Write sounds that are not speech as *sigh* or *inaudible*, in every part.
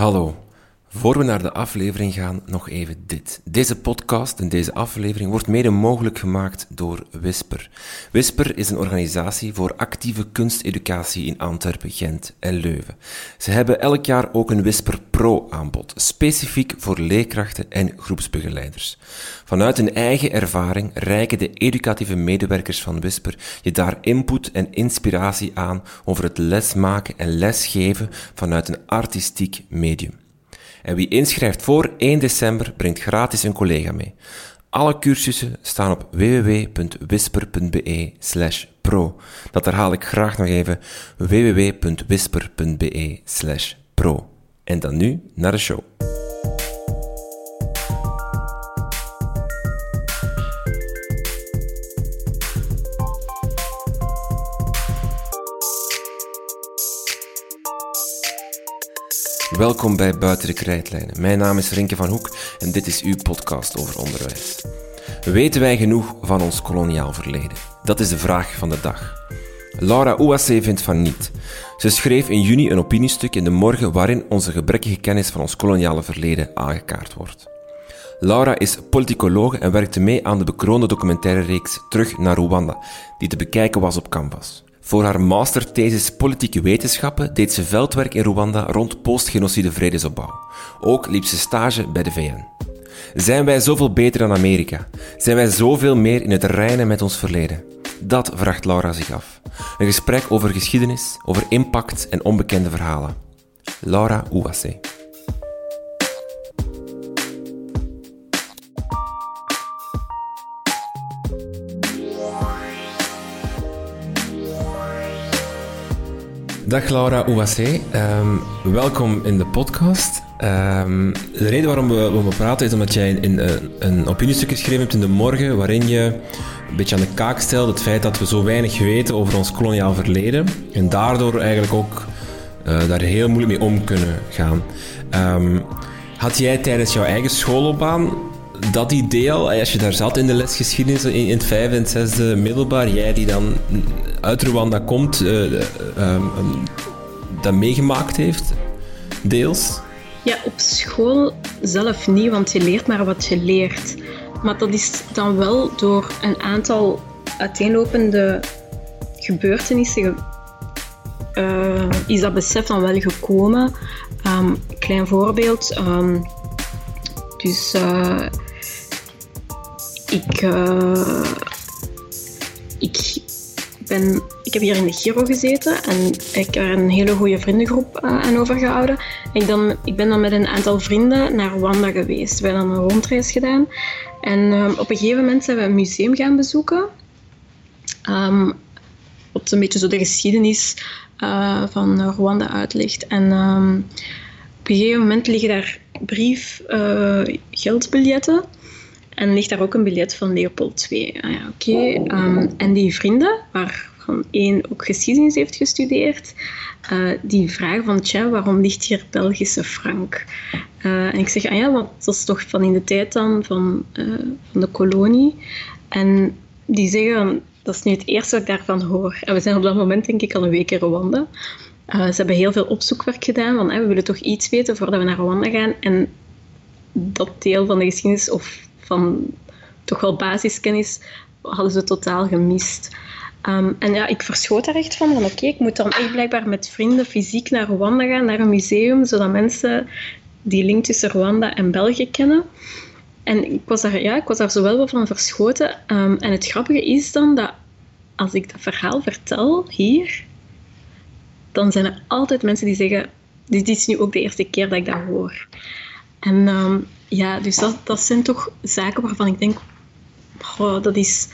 Hallo. Voor we naar de aflevering gaan, nog even dit. Deze podcast en deze aflevering wordt mede mogelijk gemaakt door Whisper. Whisper is een organisatie voor actieve kunsteducatie in Antwerpen, Gent en Leuven. Ze hebben elk jaar ook een Whisper Pro aanbod, specifiek voor leerkrachten en groepsbegeleiders. Vanuit hun eigen ervaring reiken de educatieve medewerkers van Whisper je daar input en inspiratie aan over het lesmaken en lesgeven vanuit een artistiek medium. En wie inschrijft voor 1 december brengt gratis een collega mee. Alle cursussen staan op www.whisper.be slash pro. Dat herhaal ik graag nog even. www.whisper.be slash pro. En dan nu naar de show. Welkom bij Buiten de Krijtlijnen. Mijn naam is Rinke van Hoek en dit is uw podcast over onderwijs. Weten wij genoeg van ons koloniaal verleden? Dat is de vraag van de dag. Laura Ouassé vindt van niet. Ze schreef in juni een opiniestuk in de morgen waarin onze gebrekkige kennis van ons koloniale verleden aangekaart wordt. Laura is politicoloog en werkte mee aan de bekroonde documentaire reeks Terug naar Rwanda, die te bekijken was op Canvas. Voor haar masterthesis Politieke Wetenschappen deed ze veldwerk in Rwanda rond postgenocide vredesopbouw. Ook liep ze stage bij de VN. Zijn wij zoveel beter dan Amerika? Zijn wij zoveel meer in het reinen met ons verleden? Dat vraagt Laura zich af. Een gesprek over geschiedenis, over impact en onbekende verhalen. Laura Ouassé. Dag Laura Ouassé, um, welkom in de podcast. Um, de reden waarom we, we praten is omdat jij in, een, een opiniestuk geschreven hebt in de morgen waarin je een beetje aan de kaak stelt het feit dat we zo weinig weten over ons koloniaal verleden en daardoor eigenlijk ook uh, daar heel moeilijk mee om kunnen gaan. Um, had jij tijdens jouw eigen schoolloopbaan dat idee al, als je daar zat in de lesgeschiedenis in, in het vijfde en zesde middelbaar, jij die dan uit Rwanda komt, uh, uh, dat meegemaakt heeft, deels? Ja, op school zelf niet, want je leert maar wat je leert. Maar dat is dan wel door een aantal uiteenlopende gebeurtenissen is dat besef dan wel gekomen. Um, klein voorbeeld. Um, dus ik, uh, ik, ben, ik heb hier in de Giro gezeten en ik heb er een hele goede vriendengroep uh, aan overgehouden. Ik, dan, ik ben dan met een aantal vrienden naar Rwanda geweest. We hebben dan een rondreis gedaan. En um, op een gegeven moment zijn we een museum gaan bezoeken. Um, wat een beetje zo de geschiedenis uh, van Rwanda uitlegt. En um, op een gegeven moment liggen daar brief, geldbiljetten. En ligt daar ook een biljet van Leopold II. Ah ja, oké. Um, en die vrienden, waarvan één ook geschiedenis heeft gestudeerd, uh, die vragen van, tja, waarom ligt hier Belgische frank? Uh, en ik zeg, ah ja, want dat is toch van in de tijd dan van, uh, van de kolonie. En die zeggen, dat is nu het eerste wat ik daarvan hoor. En we zijn op dat moment denk ik al een week in Rwanda. ze hebben heel veel opzoekwerk gedaan, want we willen toch iets weten voordat we naar Rwanda gaan. En dat deel van de geschiedenis, of van toch wel basiskennis hadden ze totaal gemist. Um, en ja, ik verschoot daar echt van, van oké, ik moet dan echt blijkbaar met vrienden fysiek naar Rwanda gaan, naar een museum, zodat mensen die link tussen Rwanda en België kennen. En ik was daar, ja, ik was daar zo wel van verschoten. Um, en het grappige is dan dat als ik dat verhaal vertel hier, dan zijn er altijd mensen die zeggen, dit is nu ook de eerste keer dat ik dat hoor. En um, ja, dus dat, dat zijn toch zaken waarvan ik denk, dat is...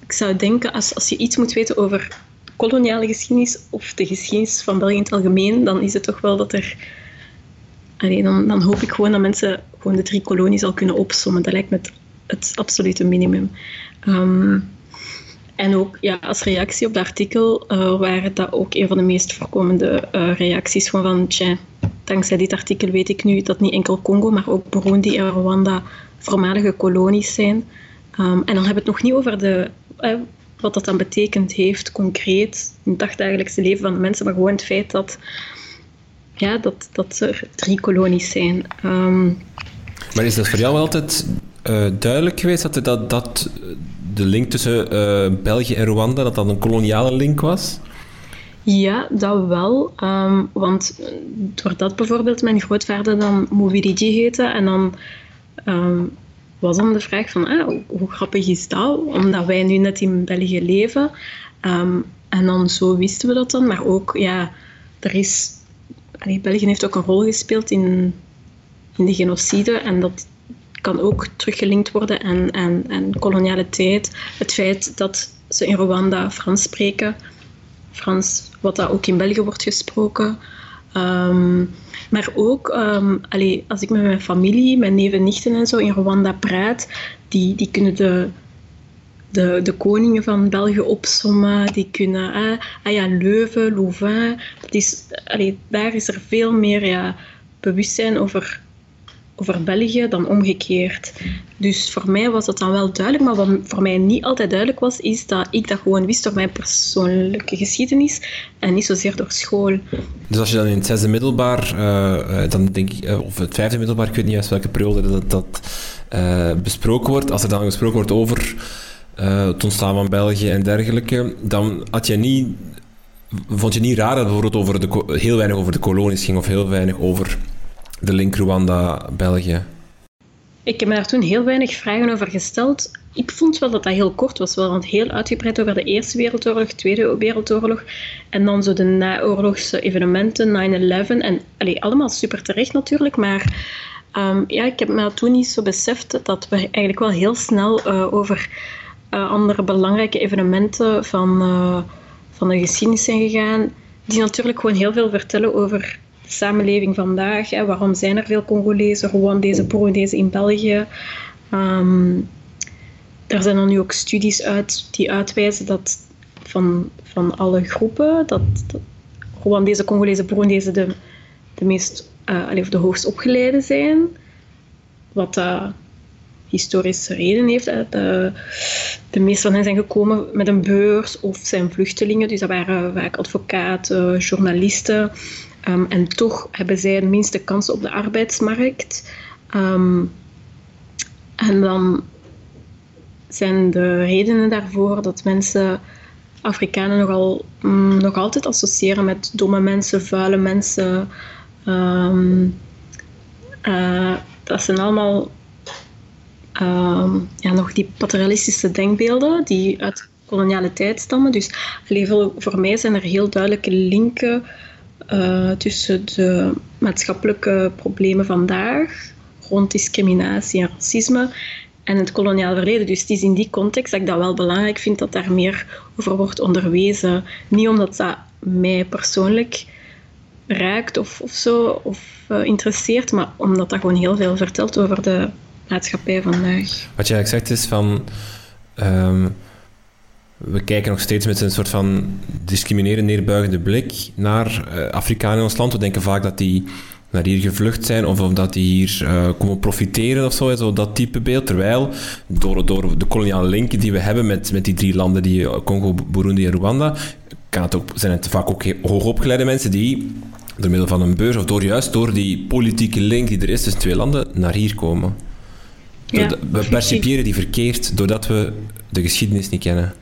Ik zou denken, als, als je iets moet weten over koloniale geschiedenis of de geschiedenis van België in het algemeen, dan is het toch wel dat er... Dan, dan hoop ik gewoon dat mensen gewoon de drie kolonies al kunnen opsommen. Dat lijkt me het, het absolute minimum. Um, en ook ja, als reactie op het artikel uh, waren dat ook een van de meest voorkomende uh, reacties van, van dankzij dit artikel weet ik nu dat niet enkel Congo, maar ook Burundi en Rwanda voormalige kolonies zijn. Um, en dan hebben we het nog niet over de, eh, wat dat dan betekend heeft concreet in het dagdagelijkse leven van de mensen, maar gewoon het feit dat, ja, dat, dat er drie kolonies zijn. Ehm, maar is dat voor jou altijd duidelijk geweest dat, dat, dat de link tussen uh, België en Rwanda dat dat een koloniale link was? Ja, dat wel. Um, want doordat bijvoorbeeld mijn grootvader dan Moviriji heette en dan um, was dan de vraag van ah, hoe grappig is dat? Omdat wij nu net in België leven. Um, en dan zo wisten we dat dan. Maar ook, ja, er is... België heeft ook een rol gespeeld in, in de genocide. En dat kan ook teruggelinkt worden aan, aan, aan koloniale tijd. Het feit dat ze in Rwanda Frans spreken. Frans, wat dat ook in België wordt gesproken. Um, maar ook, allee, als ik met mijn familie, mijn neven en nichten en zo in Rwanda praat, die, die kunnen de, de, de koningen van België opsommen. Die kunnen, ah, ja, Leuven, Louvain. Dat is, allee, daar is er veel meer ja, bewustzijn over over België dan omgekeerd. Dus voor mij was dat dan wel duidelijk, maar wat voor mij niet altijd duidelijk was, is dat ik dat gewoon wist door mijn persoonlijke geschiedenis en niet zozeer door school. Dus als je dan in het zesde middelbaar, uh, dan denk ik, uh, of het vijfde middelbaar, ik weet niet eens welke periode dat, dat besproken wordt, als er dan gesproken wordt over het ontstaan van België en dergelijke, dan had je niet, vond je niet raar dat bijvoorbeeld over de, heel weinig over de kolonies ging of heel weinig over de link Rwanda-België? Ik heb me daar toen heel weinig vragen over gesteld. Ik vond wel dat dat heel kort was, wel, heel uitgebreid over de Eerste Wereldoorlog, Tweede Wereldoorlog en dan zo de naoorlogse evenementen, 9-11 en allee, allemaal super terecht natuurlijk, maar um, ja, ik heb me toen niet zo beseft dat we eigenlijk wel heel snel uh, over uh, andere belangrijke evenementen van, uh, van de geschiedenis zijn gegaan, die natuurlijk gewoon heel veel vertellen over samenleving vandaag. Hè, waarom zijn er veel Congolezen, Rwandezen, Burundezen in België? Um, er zijn dan nu ook studies uit die uitwijzen dat van, van alle groepen, dat, dat Rwandezen, Congolezen, Burundezen de, de meest, uh, of de hoogst opgeleide zijn. Wat uh, historische reden heeft. De, de meeste van hen zijn gekomen met een beurs of zijn vluchtelingen. Dus dat waren vaak advocaten, journalisten. Um, en toch hebben zij de minste kansen op de arbeidsmarkt. Um, en dan zijn de redenen daarvoor dat mensen Afrikanen nogal, mm, nog altijd associëren met domme mensen, vuile mensen. Um, uh, dat zijn allemaal ja, nog die paternalistische denkbeelden die uit koloniale tijd stammen. Dus voor mij zijn er heel duidelijke linken uh, tussen de maatschappelijke problemen vandaag rond discriminatie en racisme en het koloniaal verleden. Dus het is in die context dat ik dat wel belangrijk vind dat daar meer over wordt onderwezen. Niet omdat dat mij persoonlijk raakt of, of zo, of uh, interesseert, maar omdat dat gewoon heel veel vertelt over de maatschappij vandaag. Wat jij zegt is van... Um we kijken nog steeds met een soort van discriminerend neerbuigende blik naar uh, Afrikanen in ons land. We denken vaak dat die naar hier gevlucht zijn of omdat die hier uh, komen profiteren of zo, zo, dat type beeld. Terwijl door, door de koloniale linken die we hebben met, met die drie landen, die, eh, Congo, Burundi en Rwanda, kan het ook, zijn het vaak ook hoogopgeleide mensen die door middel van een beurs of door juist door die politieke link die er is tussen twee landen naar hier komen. Ja, we percipiëren die verkeerd doordat we de geschiedenis niet kennen.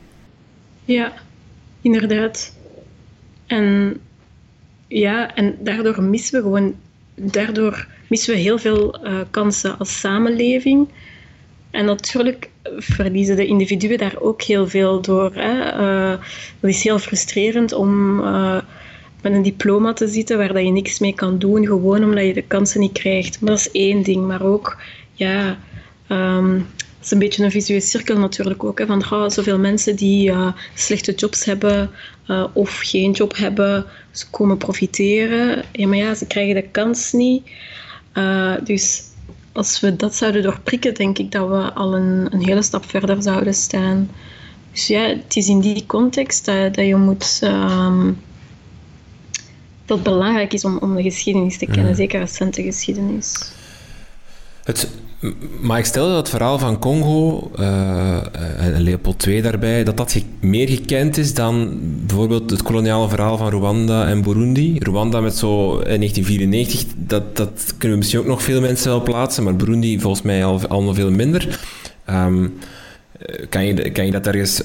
Ja, inderdaad. En ja, en daardoor missen we gewoon, daardoor missen we heel veel uh, kansen als samenleving. En natuurlijk verliezen de individuen daar ook heel veel door. Hè. Dat is heel frustrerend om uh, met een diploma te zitten waar dat je niks mee kan doen, gewoon omdat je de kansen niet krijgt. Maar dat is één ding. Maar ook, ja, um, is een beetje een visuele cirkel natuurlijk ook. Hè, van oh, zoveel mensen die uh, slechte jobs hebben uh, of geen job hebben, ze komen profiteren. Ja, maar ja, ze krijgen de kans niet. Uh, dus als we dat zouden doorprikken, denk ik dat we al een, een hele stap verder zouden staan. Dus ja, het is in die context dat, dat je moet. Um, dat het belangrijk is om, om de geschiedenis te kennen, zeker recente geschiedenis. Het Maar ik stel dat het verhaal van Congo, uh, en Leopold II daarbij, dat dat meer gekend is dan bijvoorbeeld het koloniale verhaal van Rwanda en Burundi. Rwanda met zo in 1994, dat, dat kunnen we misschien ook nog veel mensen wel plaatsen, maar Burundi volgens mij al, al veel minder. Um, kan, je, kan je dat ergens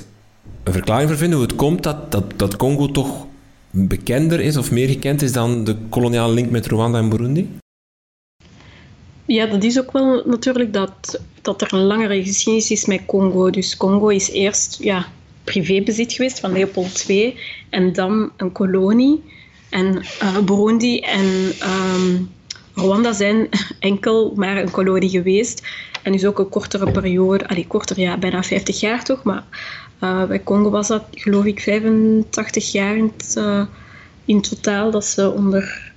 een verklaring voor vinden hoe het komt dat, dat Congo toch bekender is of meer gekend is dan de koloniale link met Rwanda en Burundi? Ja, dat is ook wel natuurlijk dat, dat er een langere geschiedenis is met Congo. Dus Congo is eerst ja, privébezit geweest van Leopold II en dan een kolonie. En uh, Burundi en um, Rwanda zijn *laughs* enkel maar een kolonie geweest. En dus ook een kortere periode, allee, korter, ja, bijna 50 jaar toch, maar uh, bij Congo was dat geloof ik 85 jaar in, uh, in totaal dat ze onder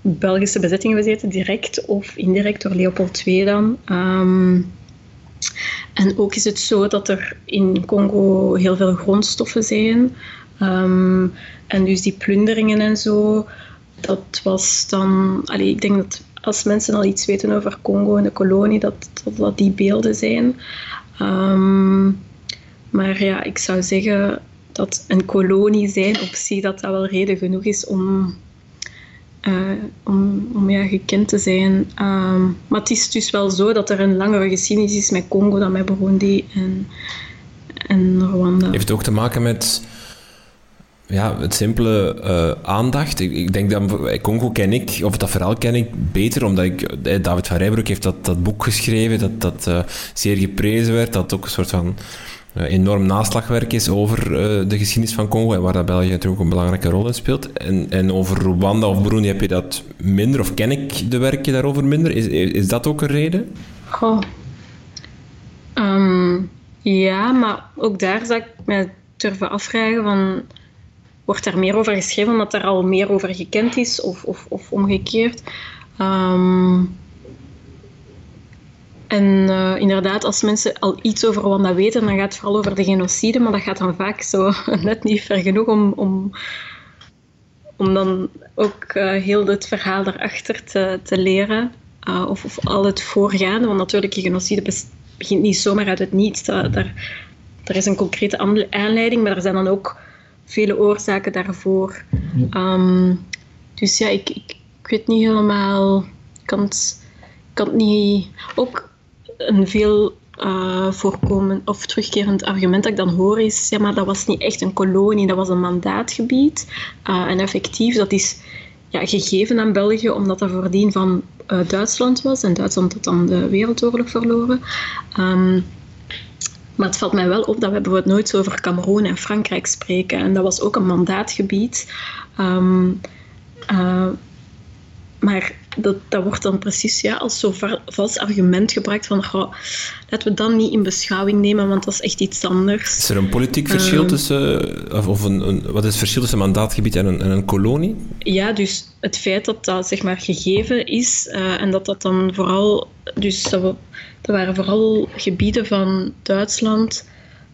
Belgische bezettingen gezeten, direct of indirect door Leopold II dan. Um, en ook is het zo dat er in Congo heel veel grondstoffen zijn. Um, en dus die plunderingen en zo, dat was dan... Allee, ik denk dat als mensen al iets weten over Congo en de kolonie, dat dat, die beelden zijn. Um, maar ja, ik zou zeggen dat een kolonie zijn op zich dat dat wel reden genoeg is om, uh, om, om ja, gekend te zijn. Um, maar het is dus wel zo dat er een langere geschiedenis is met Congo dan met Burundi en, en Rwanda. Heeft het ook te maken met ja, het simpele uh, aandacht. Ik, ik, denk dat Congo ken ik, of dat verhaal ken ik beter, omdat ik, eh, David van Rijbroek heeft dat, dat boek geschreven, dat, dat zeer geprezen werd, dat ook een soort van enorm naslagwerk is over de geschiedenis van Congo en waar dat België natuurlijk een belangrijke rol in speelt. En, en over Rwanda of Burundi heb je dat minder, of ken ik de werken daarover minder? Is, is dat ook een reden? Goh. Um, ja, maar ook daar zou ik me durven afvragen van wordt er meer over geschreven omdat er al meer over gekend is of, of, of omgekeerd. Um, en uh, inderdaad, als mensen al iets over Rwanda weten, dan gaat het vooral over de genocide, maar dat gaat dan vaak zo *laughs* net niet ver genoeg om, om, om dan ook uh, heel het verhaal daarachter te, te leren. Uh, of, of al het voorgaande, want natuurlijk, de genocide begint niet zomaar uit het niets. Daar, er is een concrete aanleiding, maar er zijn dan ook vele oorzaken daarvoor. Um, dus ja, ik, ik, ik, weet niet helemaal. Ik kan het, kan het niet. Ook een veel uh, voorkomend of terugkerend argument dat ik dan hoor is: ja, maar dat was niet echt een kolonie, dat was een mandaatgebied. Uh, en effectief, dat is ja, gegeven aan België omdat dat voordien van uh, Duitsland was. En Duitsland had dan de Wereldoorlog verloren. Um, maar het valt mij wel op dat we bijvoorbeeld nooit zo over Cameroen en Frankrijk spreken. En dat was ook een mandaatgebied. Uh, maar dat, dat wordt dan precies ja, als zo'n vals argument gebruikt van goh, laten we dat niet in beschouwing nemen, want dat is echt iets anders. Is er een politiek verschil uh, tussen, of, of een, een, wat is het verschil tussen een mandaatgebied en een, en een kolonie? Ja, dus het feit dat dat zeg maar gegeven is uh, en dat dat dan vooral, dus dat, we, dat waren vooral gebieden van Duitsland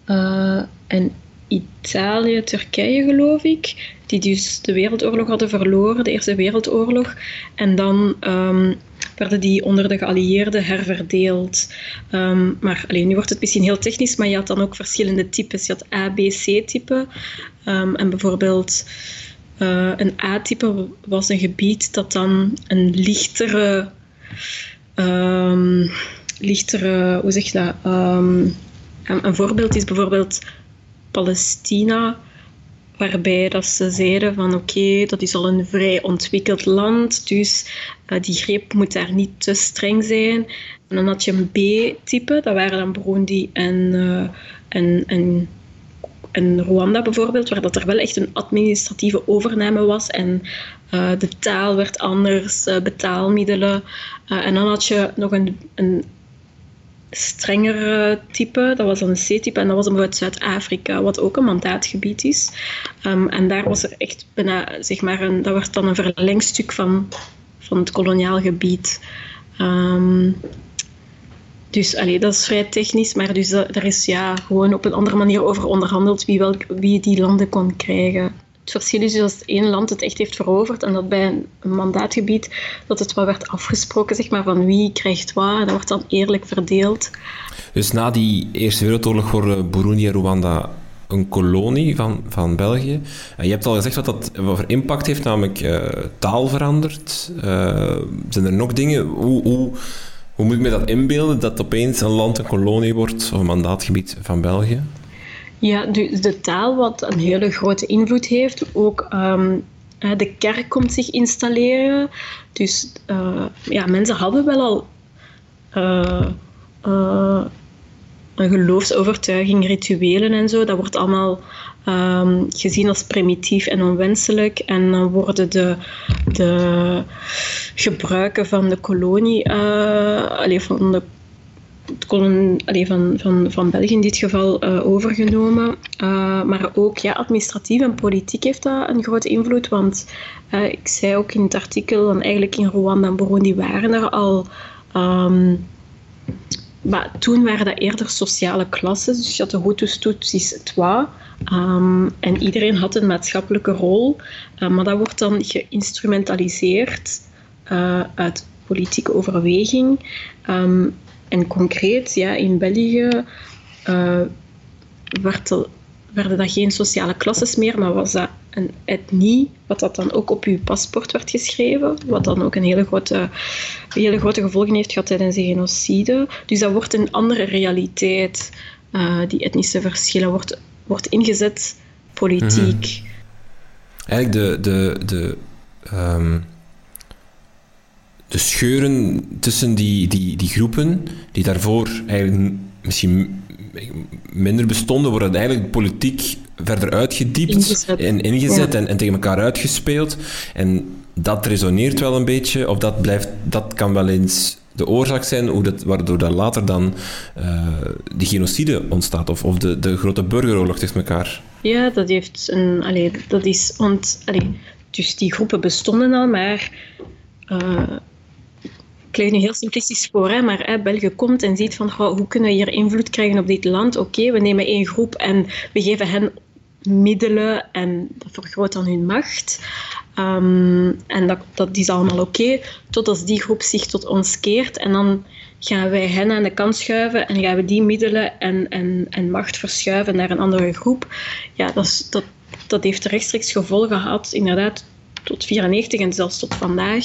uh, en Italië, Turkije geloof ik, die dus de Wereldoorlog hadden verloren, de Eerste Wereldoorlog. En dan um, werden die onder de geallieerden herverdeeld. Um, maar alleen, nu wordt het misschien heel technisch, maar je had dan ook verschillende types. Je had A, B, C-type. Um, en bijvoorbeeld uh, een A-type was een gebied dat dan een lichtere... lichtere, hoe zeg je dat? een voorbeeld is bijvoorbeeld Palestina, waarbij dat ze zeiden van oké, dat is al een vrij ontwikkeld land, dus uh, die greep moet daar niet te streng zijn. En dan had je een B-type, dat waren dan Burundi en, uh, en, en, Rwanda bijvoorbeeld, waar dat er wel echt een administratieve overname was en uh, de taal werd anders, betaalmiddelen. en dan had je nog een, een strengere type. Dat was dan een C-type en dat was bijvoorbeeld Zuid-Afrika, wat ook een mandaatgebied is. Um, en daar was er echt bijna, zeg maar, een, dat werd dan een verlengstuk van, van het koloniaal gebied. Um, dus allee, dat is vrij technisch, maar dus, er is ja, gewoon op een andere manier over onderhandeld wie, welk, wie die landen kon krijgen. Het verschil is dus als één land het echt heeft veroverd en dat bij een, mandaatgebied, dat het wat werd afgesproken, zeg maar, van wie krijgt wat. En dat wordt dan eerlijk verdeeld. Dus na die Eerste Wereldoorlog worden Burundi en Rwanda een kolonie van, van België. En je hebt al gezegd wat dat wat voor impact heeft, namelijk uh, taal veranderd. Uh, zijn er nog dingen? Hoe, hoe, hoe moet ik me dat inbeelden, dat opeens een land een kolonie wordt of een mandaatgebied van België? Ja, dus de taal wat een hele grote invloed heeft. Ook um, de kerk komt zich installeren. Dus uh, ja, mensen hadden wel al uh, uh, een geloofsovertuiging, rituelen en zo. Dat wordt allemaal um, gezien als primitief en onwenselijk. En dan worden de, de gebruiken van de kolonie, uh, van de allee, van, van, van België in dit geval uh, overgenomen. Uh, maar ook ja, administratief en politiek heeft dat een grote invloed. Want uh, ik zei ook in het artikel, dan eigenlijk in Rwanda en Burundi waren er al maar toen waren dat eerder sociale klassen. Dus je had de Hutus, Tutsis, Twa. Um, en iedereen had een maatschappelijke rol. Maar dat wordt dan geïnstrumentaliseerd uit politieke overweging. Um, en concreet, ja, in België uh, werd er, werden dat geen sociale klasses meer, maar was dat een etnie, wat dat dan ook op uw paspoort werd geschreven, wat dan ook een hele grote, hele grote gevolgen heeft gehad tijdens de genocide. Dus dat wordt een andere realiteit, uh, die etnische verschillen, wordt, wordt ingezet politiek. Mm Eigenlijk de, de, de, um, de scheuren tussen die, die, die groepen, die daarvoor eigenlijk misschien minder bestonden, worden eigenlijk politiek verder uitgediept ingezet. en ingezet en, en, tegen elkaar uitgespeeld. En dat resoneert wel een beetje, of dat, blijft, dat kan wel eens de oorzaak zijn hoe dat, waardoor dan later dan uh, die genocide ontstaat, of, of de, de grote burgeroorlog tegen elkaar. Ja, dat heeft een... Allee, dat is ont, allee, dus die groepen bestonden al, maar... Uh, ik nu heel simplistisch voor, hè, maar hè, België komt en ziet van hoe kunnen we hier invloed krijgen op dit land. Oké, we nemen één groep en we geven hen middelen en dat vergroot dan hun macht. Um, en dat, dat is allemaal oké, okay, tot als die groep zich tot ons keert en dan gaan wij hen aan de kant schuiven en gaan we die middelen en, en, en macht verschuiven naar een andere groep. Ja, dat, is, dat, dat heeft rechtstreeks gevolgen gehad, inderdaad, tot 94 en zelfs tot vandaag.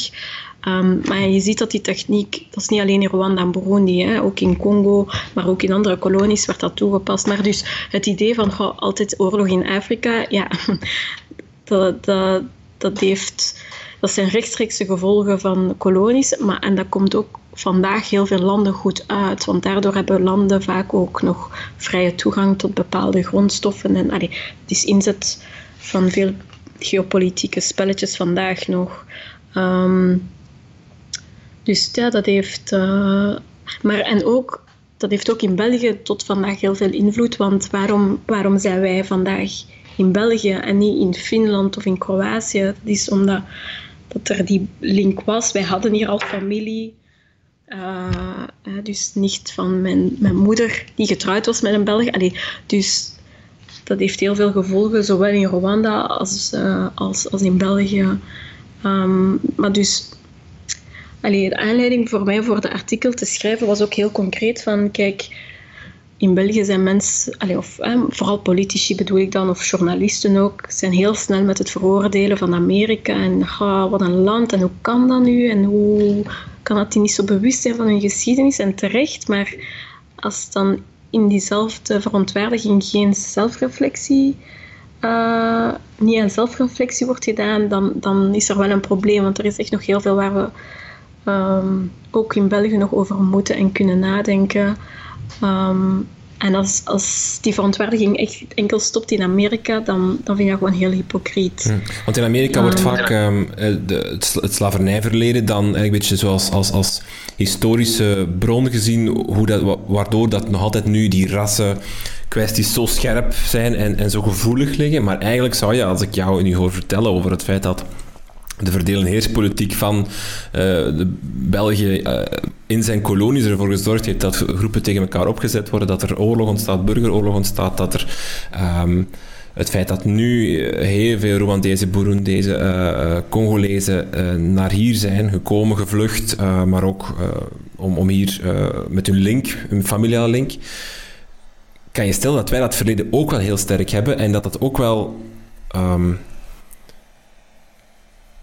Um, maar je ziet dat die techniek, dat is niet alleen in Rwanda en Burundi, hè, ook in Congo, maar ook in andere kolonies werd dat toegepast. Maar dus het idee van goh, altijd oorlog in Afrika, ja, *laughs* dat, dat, dat, heeft, dat zijn rechtstreekse gevolgen van kolonies. Maar, en dat komt ook vandaag heel veel landen goed uit, want daardoor hebben landen vaak ook nog vrije toegang tot bepaalde grondstoffen. En allee, het is inzet van veel geopolitieke spelletjes vandaag nog. Um, dus ja, dat heeft. Uh, maar en ook, dat heeft ook in België tot vandaag heel veel invloed. Want waarom, waarom zijn wij vandaag in België en niet in Finland of in Kroatië? Dat is omdat dat er die link was. Wij hadden hier al familie. Uh, dus nicht van mijn, mijn moeder, die getrouwd was met een Belg. Allee, dus dat heeft heel veel gevolgen, zowel in Rwanda als, uh, als, als in België. Um, maar dus Allee, de aanleiding voor mij voor het artikel te schrijven was ook heel concreet van, kijk, in België zijn mensen, allee, of vooral politici bedoel ik dan, of journalisten ook, zijn heel snel met het veroordelen van Amerika en ah, wat een land en hoe kan dat nu en hoe kan dat die niet zo bewust zijn van hun geschiedenis en terecht, maar als dan in diezelfde verontwaardiging geen zelfreflectie, uh, niet aan zelfreflectie wordt gedaan, dan, dan is er wel een probleem, want er is echt nog heel veel waar we um, ook in België nog over moeten en kunnen nadenken. Um, en als, als die verontwaardiging echt enkel stopt in Amerika, dan, dan vind ik dat gewoon heel hypocriet. Hm. Want in Amerika wordt vaak um, de, het slavernijverleden dan een beetje zoals als, als historische bron gezien, hoe dat, waardoor dat nog altijd nu die rassen kwesties zo scherp zijn en, en zo gevoelig liggen. Maar eigenlijk zou je, als ik jou nu hoor vertellen over het feit dat de verdelen heerspolitiek van uh, de België uh, in zijn kolonies ervoor gezorgd heeft dat groepen tegen elkaar opgezet worden, dat er oorlog ontstaat, burgeroorlog ontstaat, dat er um, het feit dat nu heel veel Rwandese, Burundese, uh, Congolezen naar hier zijn gekomen, gevlucht, maar ook om, om hier met hun link, hun familiale link, kan je stellen dat wij dat verleden ook wel heel sterk hebben en dat dat ook wel um,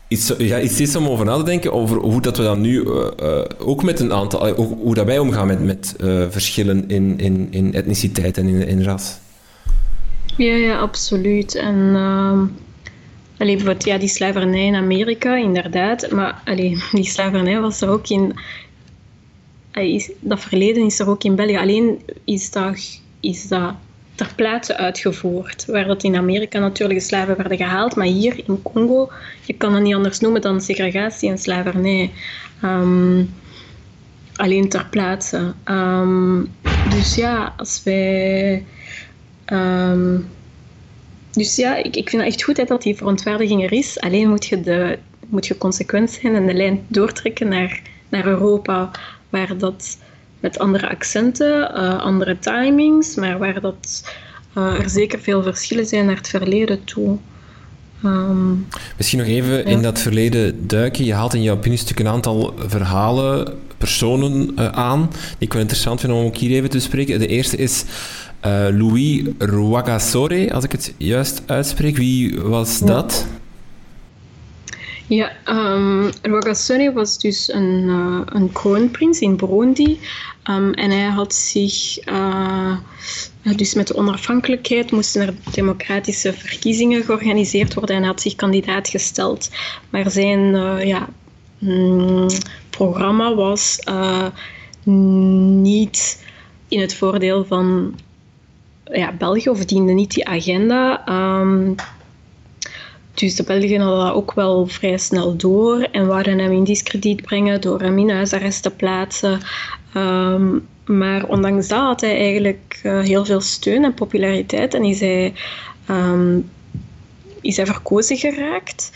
iets, ja, iets is om over na te denken, over hoe dat we dan nu ook met een aantal, hoe dat wij omgaan met, met verschillen in, in, in etniciteit en in, in ras. Ja, ja, absoluut. En uh, allee, bijvoorbeeld ja, die slavernij in Amerika, inderdaad. Maar allee, *laughs* die slavernij was er ook in... Dat verleden is er ook in België. Alleen is dat, is dat ter plaatse uitgevoerd. Waar dat in Amerika natuurlijk de slaven werden gehaald, maar hier in Congo, je kan het niet anders noemen dan segregatie en slavernij. Um, alleen ter plaatse. Um, dus ja, als wij. Um, dus ja, ik, ik vind het echt goed dat die verontwaardiging er is. Alleen moet je, de, moet je consequent zijn en de lijn doortrekken naar, naar Europa, waar dat met andere accenten, uh, andere timings, maar waar dat, uh, er zeker veel verschillen zijn naar het verleden toe. Um, Misschien nog even ja. in dat verleden duiken. Je haalt in jouw opiniestuk een aantal verhalen, personen uh, aan, die ik wel interessant vind om ook hier even te bespreken. De eerste is Louis Rwagasore, als ik het juist uitspreek. Wie was ja. dat? Ja, um, Rwagasone was dus een, uh, een kroonprins in Burundi. Um, en hij had zich, uh, dus met de onafhankelijkheid moesten er democratische verkiezingen georganiseerd worden en hij had zich kandidaat gesteld. Maar zijn uh, ja, mm, programma was niet in het voordeel van ja, België of diende niet die agenda. Um, dus de Belgen hadden dat ook wel vrij snel door en wouden hem in discrediet brengen door hem in huisarrest te plaatsen. Um, maar ondanks dat had hij eigenlijk uh, heel veel steun en populariteit en is hij, um, is hij verkozen geraakt.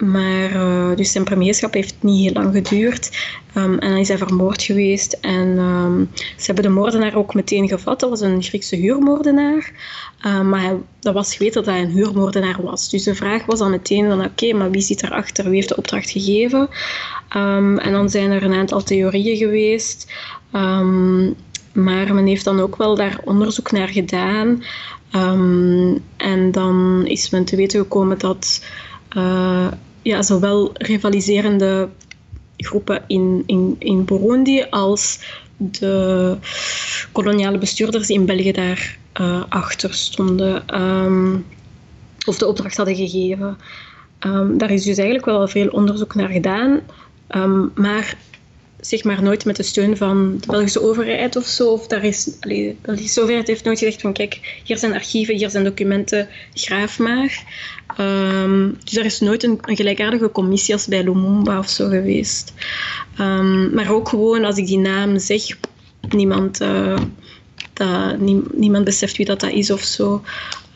Maar uh, dus zijn premierschap heeft niet heel lang geduurd. Um, en dan is hij vermoord geweest. En um, ze hebben de moordenaar ook meteen gevat. Dat was een Griekse huurmoordenaar. Um, maar dat was geweten dat hij een huurmoordenaar was. Dus de vraag was dan meteen oké, maar wie zit erachter? Wie heeft de opdracht gegeven? en dan zijn er een aantal theorieën geweest. maar men heeft dan ook wel daar onderzoek naar gedaan. en dan is men te weten gekomen dat... Uh, ja, zowel rivaliserende groepen in, in, in Burundi als de koloniale bestuurders in België daar uh, achter stonden um, of de opdracht hadden gegeven. Um, daar is dus eigenlijk wel veel onderzoek naar gedaan, um, maar zeg maar nooit met de steun van de Belgische overheid of zo. Of daar is, allee, de Belgische overheid heeft nooit gezegd van kijk, hier zijn archieven, hier zijn documenten, graaf maar. Um, dus er is nooit een, gelijkaardige commissie als bij Lumumba of zo geweest. Um, maar ook gewoon als ik die naam zeg, niemand, uh, dat, nie, niemand beseft wie dat, dat is of zo.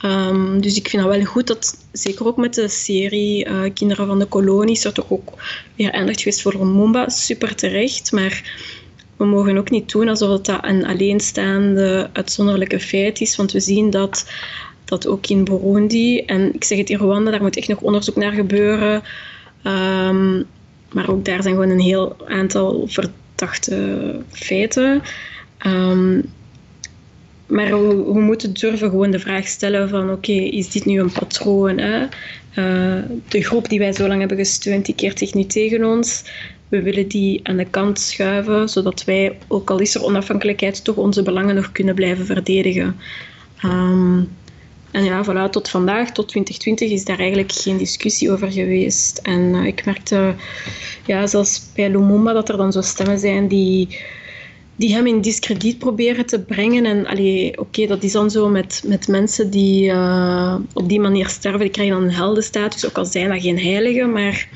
Um, dus ik vind het wel goed dat, zeker ook met de serie uh, Kinderen van de Kolonies, er toch ook weer aandacht geweest voor Lumumba. Super terecht, maar we mogen ook niet doen alsof dat een alleenstaande, uitzonderlijke feit is. Want we zien dat dat ook in Burundi, en ik zeg het in Rwanda, daar moet echt nog onderzoek naar gebeuren. Um, maar ook daar zijn gewoon een heel aantal verdachte feiten. Um, maar we, moeten durven gewoon de vraag stellen van oké, is dit nu een patroon? Hè? Uh, de groep die wij zo lang hebben gesteund, die keert zich nu tegen ons. We willen die aan de kant schuiven, zodat wij, ook al is er onafhankelijkheid, toch onze belangen nog kunnen blijven verdedigen. Um, en ja, voilà, tot vandaag, tot 2020, is daar eigenlijk geen discussie over geweest. En uh, ik merkte, ja, zelfs bij Lumumba, dat er dan zo stemmen zijn die die hem in discrediet proberen te brengen. En oké, dat is dan zo met, met mensen die uh, op die manier sterven, die krijgen dan een heldenstatus, ook al zijn dat geen heiligen. Maar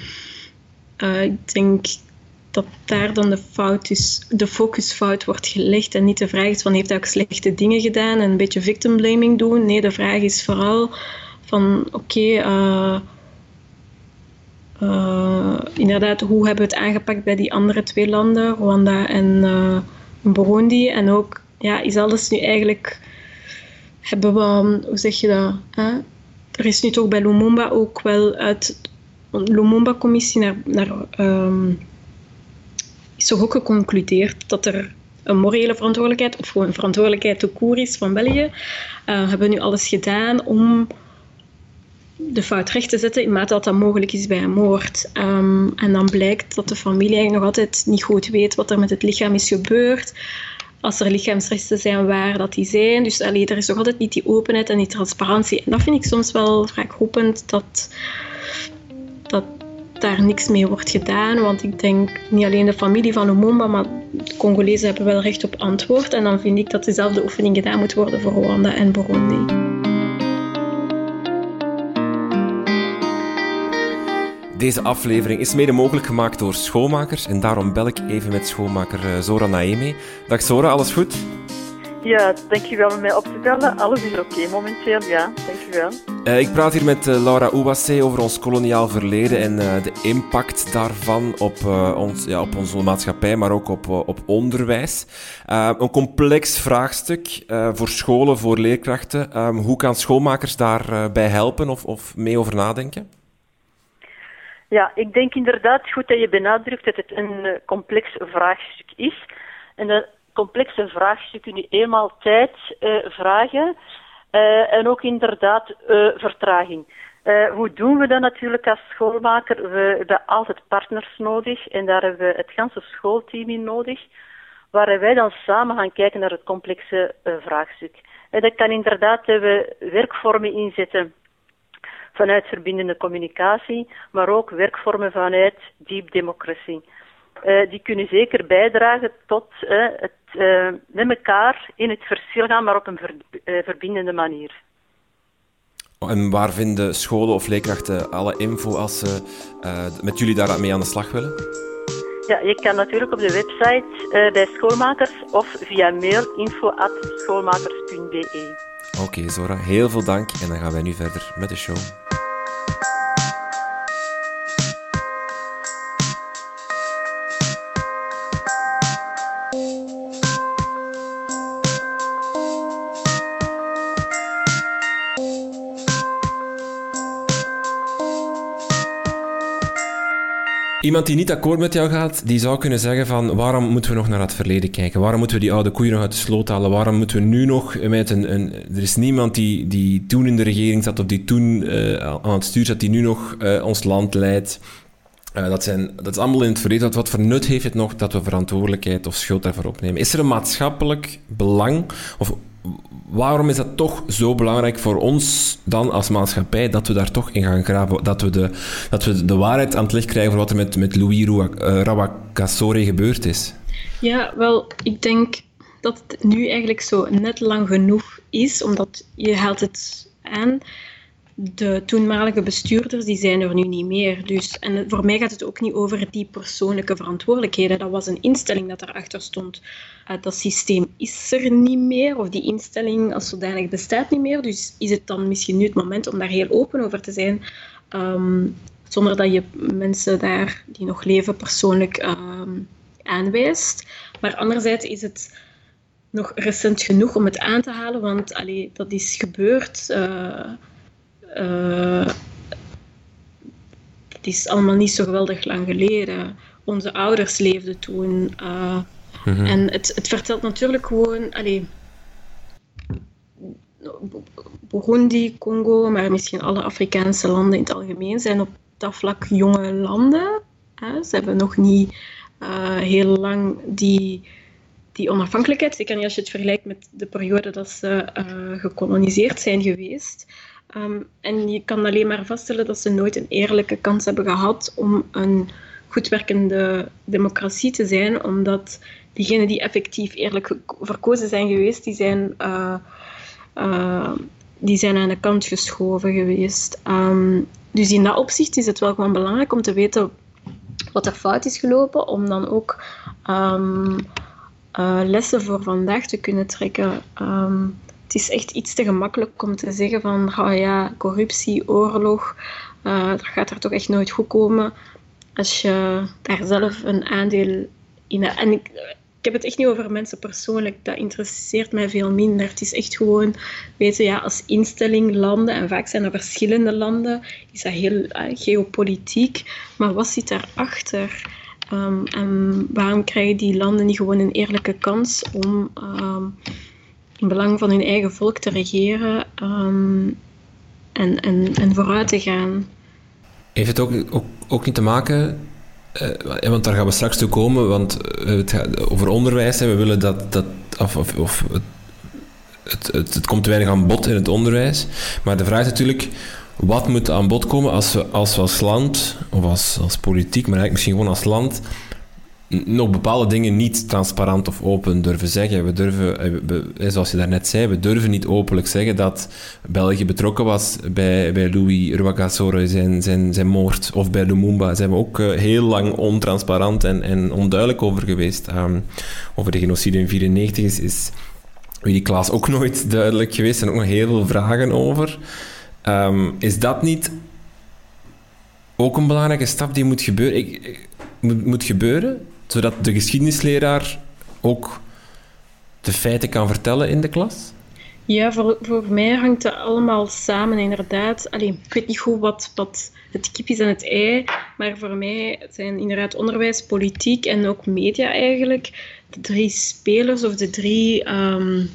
uh, ik denk dat daar dan de, fout is, de focusfout wordt gelegd en niet de vraag is van heeft hij ook slechte dingen gedaan en een beetje victim blaming doen. Nee, de vraag is vooral van oké, uh, inderdaad, hoe hebben we het aangepakt bij die andere twee landen, Rwanda en Burundi. En ook, ja, is alles nu eigenlijk hebben we, hoe zeg je dat? Er is nu toch bij Lumumba ook wel uit de Lumumba-commissie naar, naar um, is toch ook geconcludeerd dat er een morele verantwoordelijkheid of gewoon verantwoordelijkheid te koer is van België. Uh, hebben nu alles gedaan om de fout recht te zetten in mate dat dat mogelijk is bij een moord. Um, en dan blijkt dat de familie eigenlijk nog altijd niet goed weet wat er met het lichaam is gebeurd. Als er lichaamsresten zijn, waar dat die zijn. Dus allee, er is nog altijd niet die openheid en die transparantie. En dat vind ik soms wel vraaghopend dat, dat daar niks mee wordt gedaan. Want ik denk niet alleen de familie van Lumumba, maar de Congolezen hebben wel recht op antwoord. En dan vind ik dat dezelfde oefening gedaan moet worden voor Rwanda en Burundi. Deze aflevering is mede mogelijk gemaakt door schoonmakers en daarom bel ik even met schoonmaker eh, Zora Naeme. Dag Zora, alles goed? Ja, dankjewel om mij op te bellen. Alles is oké momenteel, ja, dankjewel. Uh, ik praat hier met uh, Laura Ouassé over ons koloniaal verleden en uh, de impact daarvan op, ons, ja, op onze maatschappij, maar ook op, op onderwijs. een complex vraagstuk voor scholen, voor leerkrachten. Um, hoe kan schoolmakers daarbij helpen of, of mee over nadenken? Ja, ik denk inderdaad goed dat je benadrukt dat het een complex vraagstuk is. En dat complexe vraagstukken nu eenmaal tijd uh, vragen uh, en ook inderdaad uh, vertraging. hoe doen we dat natuurlijk als schoolmaker? We hebben altijd partners nodig en daar hebben we het ganse schoolteam in nodig, waar wij dan samen gaan kijken naar het complexe vraagstuk. En dat kan inderdaad we werkvormen inzetten vanuit verbindende communicatie, maar ook werkvormen vanuit diep democratie. Uh, die kunnen zeker bijdragen tot uh, het uh, met elkaar in het verschil gaan, maar op een ver, verbindende manier. En waar vinden scholen of leerkrachten alle info als ze met jullie daarmee aan de slag willen? Ja, je kan natuurlijk op de website bij schoolmakers of via mail info.schoolmakers.be. Oké, okay, Zora, heel veel dank en dan gaan wij nu verder met de show. Iemand die niet akkoord met jou gaat, die zou kunnen zeggen van waarom moeten we nog naar het verleden kijken? Waarom moeten we die oude koeien nog uit de sloot halen? Waarom moeten we nu nog met een... een er is niemand die, die toen in de regering zat of die toen uh, aan het stuur zat, die nu nog uh, ons land leidt. Dat, zijn, dat is allemaal in het verleden. Wat voor nut heeft het nog dat we verantwoordelijkheid of schuld daarvoor opnemen? Is er een maatschappelijk belang of waarom is dat toch zo belangrijk voor ons dan als maatschappij dat we daar toch in gaan graven? Dat we de, dat we de waarheid aan het licht krijgen voor wat er met, met Louis eh, Rawakasore gebeurd is? Ja, wel, ik denk dat het nu eigenlijk zo net lang genoeg is, omdat je haalt het aan de toenmalige bestuurders die zijn er nu niet meer. Dus, en voor mij gaat het ook niet over die persoonlijke verantwoordelijkheden. Dat was een instelling dat erachter stond. Uh, dat systeem is er niet meer, of die instelling als zodanig bestaat niet meer. Dus is het dan misschien nu het moment om daar heel open over te zijn, um, zonder dat je mensen daar die nog leven persoonlijk um, aanwijst. Maar anderzijds is het nog recent genoeg om het aan te halen, want allee, dat is gebeurd. Uh, het is allemaal niet zo geweldig lang geleden. Onze ouders leefden toen. Uh, En het, het vertelt natuurlijk gewoon. Allee, Burundi, Congo, maar misschien alle Afrikaanse landen in het algemeen zijn op dat vlak jonge landen. Hè. Ze hebben nog niet uh, heel lang die, die onafhankelijkheid, zeker niet als je het vergelijkt met de periode dat ze uh, gekoloniseerd zijn geweest. Um, en je kan alleen maar vaststellen dat ze nooit een eerlijke kans hebben gehad om een goed werkende democratie te zijn, omdat diegenen die effectief eerlijk verkozen zijn geweest, die zijn, uh, uh, die zijn aan de kant geschoven geweest. Um, dus in dat opzicht is het wel gewoon belangrijk om te weten wat er fout is gelopen, om dan ook um, uh, lessen voor vandaag te kunnen trekken het is echt iets te gemakkelijk om te zeggen van oh ja, corruptie, oorlog, uh, dat gaat er toch echt nooit goed komen als je daar zelf een aandeel in hebt. En ik, ik heb het echt niet over mensen persoonlijk. Dat interesseert mij veel minder. Het is echt gewoon, weten ja, als instelling landen, en vaak zijn er verschillende landen, is dat heel uh, geopolitiek. Maar wat zit daarachter? Um, en waarom krijgen die landen niet gewoon een eerlijke kans om um, in belang van hun eigen volk te regeren um, en, en, en vooruit te gaan? Heeft het ook, ook, ook niet te maken uh, want daar gaan we straks toe komen, want het gaat over onderwijs. Hè. We willen dat, dat of, of, of het, het, het, het, komt te weinig aan bod in het onderwijs. Maar de vraag is natuurlijk, wat moet aan bod komen als we als, we als land, of als, als politiek, maar eigenlijk misschien gewoon als land, nog bepaalde dingen niet transparant of open durven zeggen. We durven, zoals je daarnet zei, we durven niet openlijk zeggen dat België betrokken was bij, bij Louis Rwagasore zijn, zijn, zijn moord. Of bij Lumumba. Zijn we ook uh, heel lang ontransparant en, en onduidelijk over geweest. Um, over de genocide in 1994 is, is die Klaas ook nooit *laughs* duidelijk geweest. Zijn ook nog heel veel vragen over. Um, is dat niet ook een belangrijke stap die moet gebeuren? Ik, moet, moet gebeuren? Zodat de geschiedenisleraar ook de feiten kan vertellen in de klas? Ja, voor, voor mij hangt het allemaal samen, inderdaad. Allee, ik weet niet goed wat, wat het kip is en het ei, maar voor mij zijn inderdaad onderwijs, politiek en ook media eigenlijk de drie spelers of de drie, um,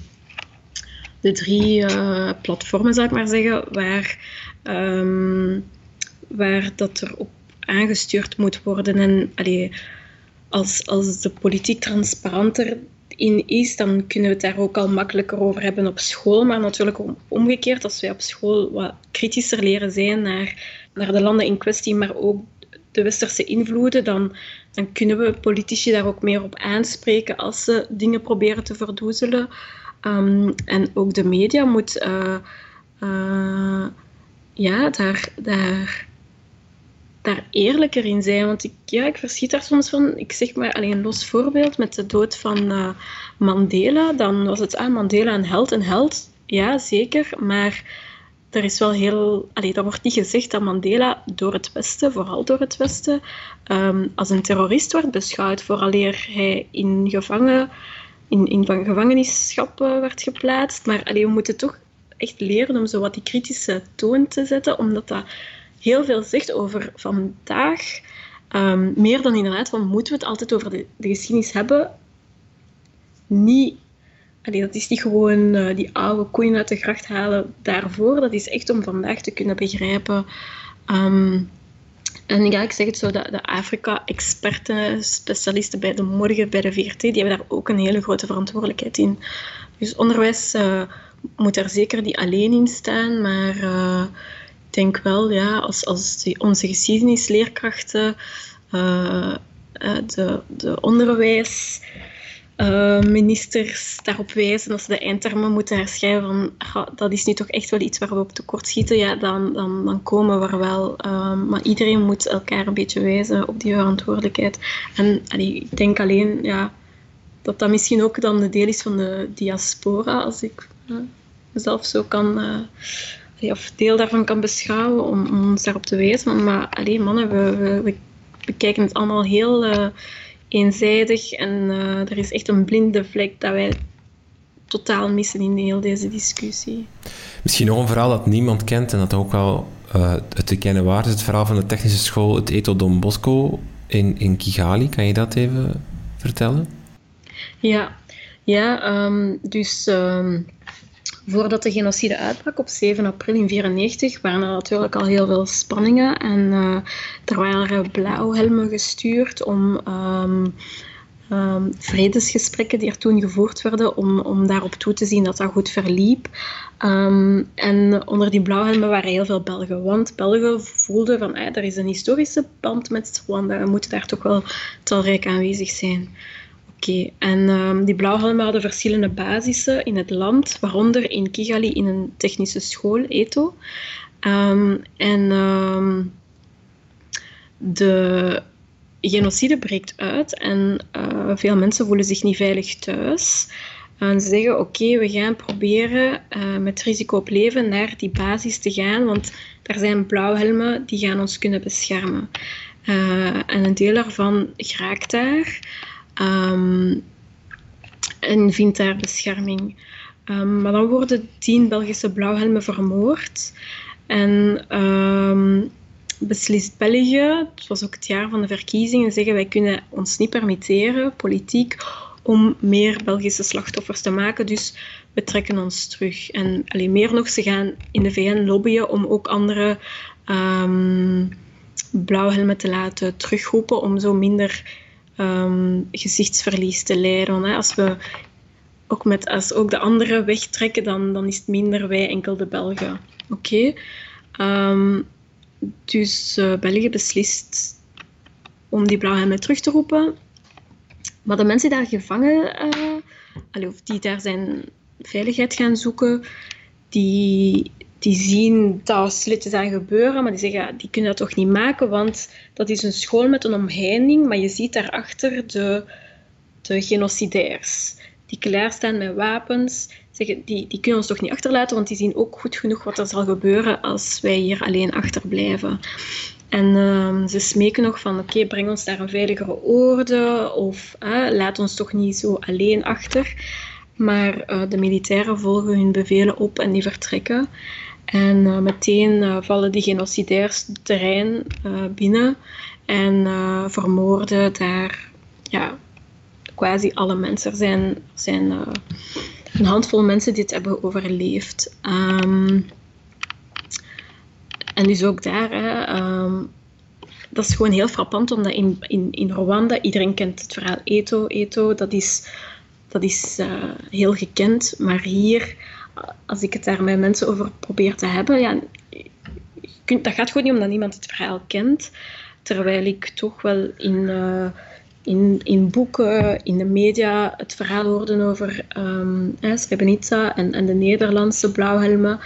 de drie uh, platformen, zou ik maar zeggen, waar, um, waar dat er op aangestuurd moet worden. En allee, als, als de politiek transparanter in is, dan kunnen we het daar ook al makkelijker over hebben op school. Maar natuurlijk omgekeerd, als wij op school wat kritischer leren zijn naar, naar de landen in kwestie, maar ook de westerse invloeden, dan, dan kunnen we politici daar ook meer op aanspreken als ze dingen proberen te verdoezelen. Um, en ook de media moet uh, uh, ja, daar, daar daar eerlijker in zijn. Want ik, ja, ik verschiet daar soms van. Ik zeg maar alleen een los voorbeeld met de dood van uh, Mandela. Dan was het, ah, Mandela een held, een held. Ja, zeker. Maar er is wel heel... Allee, dat wordt niet gezegd dat Mandela door het Westen, vooral door het Westen, um, als een terrorist wordt beschouwd. Vooraleer hij in, gevangen, in, in gevangenschap uh, werd geplaatst. Maar allee, we moeten toch echt leren om zo wat die kritische toon te zetten, omdat dat heel veel zegt over vandaag. Um, meer dan inderdaad van moeten we het altijd over de, de geschiedenis hebben. Niet, dat is niet gewoon uh, die oude koeien uit de gracht halen daarvoor. Dat is echt om vandaag te kunnen begrijpen. Um, en ja, ik zeg het zo, de, de Afrika-experten, specialisten bij de morgen, bij de VRT, die hebben daar ook een hele grote verantwoordelijkheid in. Dus onderwijs uh, moet daar zeker niet alleen in staan, maar... Uh, denk wel, ja, als, als die, onze geschiedenisleerkrachten, uh, de, de onderwijsministers uh, daarop wijzen, als ze de eindtermen moeten herschrijven van dat is nu toch echt wel iets waar we op tekort schieten, ja, dan, dan, dan komen we er wel. Uh, maar iedereen moet elkaar een beetje wijzen op die verantwoordelijkheid. En ik denk alleen ja, dat dat misschien ook dan een deel is van de diaspora, als ik mezelf zo kan of deel daarvan kan beschouwen om, om ons daarop te wijzen. Maar alleen mannen, we, we, we, bekijken het allemaal heel uh, eenzijdig en uh, er is echt een blinde vlek dat wij totaal missen in heel deze discussie. Misschien nog een verhaal dat niemand kent en dat ook wel uh, het te kennen waard is. Het verhaal van de technische school, het Eto Don Bosco in, in Kigali. Kan je dat even vertellen? Ja, ja um, dus... Um, Voordat de genocide uitbrak op 7 april in 1994 waren er natuurlijk al heel veel spanningen en uh, er waren blauwhelmen gestuurd om um, um, vredesgesprekken die er toen gevoerd werden, om, om daarop toe te zien dat dat goed verliep. Um, en onder die blauwhelmen waren heel veel Belgen, want Belgen voelden van er is een historische band met Rwanda, we moeten daar toch wel talrijk aanwezig zijn. Oké, en um, die blauwhelmen hadden verschillende basissen in het land, waaronder in Kigali in een technische school, ETO. Um, en um, de genocide breekt uit en uh, veel mensen voelen zich niet veilig thuis. En ze zeggen, oké, we gaan proberen uh, met risico op leven naar die basis te gaan, want er zijn blauwhelmen die gaan ons kunnen beschermen. Uh, en een deel daarvan geraakt daar. Um, en vindt daar bescherming. Um, maar dan worden tien Belgische blauwhelmen vermoord. En um, beslist België, het was ook het jaar van de verkiezingen, zeggen wij kunnen ons niet permitteren, politiek, om meer Belgische slachtoffers te maken. Dus we trekken ons terug. En alleen meer nog, ze gaan in de VN lobbyen om ook andere blauwhelmen te laten terugroepen, om zo minder um, gezichtsverlies te leiden. Als we ook, met, als ook de anderen wegtrekken, dan, dan is het minder wij enkel de Belgen. Oké. Um, dus uh, België beslist om die blauwhelmen terug te roepen. Maar de mensen daar gevangen, uh, of die daar zijn veiligheid gaan zoeken, die, die zien dat stilletjes aan gebeuren, maar die zeggen, die kunnen dat toch niet maken, want dat is een school met een omheining, maar je ziet daarachter de, de genocidairs die klaarstaan met wapens, zeggen, die, die kunnen ons toch niet achterlaten, want die zien ook goed genoeg wat er zal gebeuren als wij hier alleen achterblijven. En uh, ze smeken nog van, oké, breng ons naar een veiligere orde, of laat ons toch niet zo alleen achter. Maar uh, de militairen volgen hun bevelen op en die vertrekken. En uh, meteen vallen die genocidairs het terrein binnen en vermoorden daar ja, quasi alle mensen. Er zijn, zijn een handvol mensen die het hebben overleefd. Um, en dus ook daar, hè, um, dat is gewoon heel frappant, omdat in, in, in Rwanda, iedereen kent het verhaal Eto. Eto, dat is, dat is heel gekend. Maar hier, als ik het daar met mensen over probeer te hebben, ja, kunt, dat gaat gewoon niet omdat niemand het verhaal kent. Terwijl ik toch wel in... Uh, in, in boeken, in de media het verhaal hoorden over um, Srebrenica en, en de Nederlandse blauwhelmen.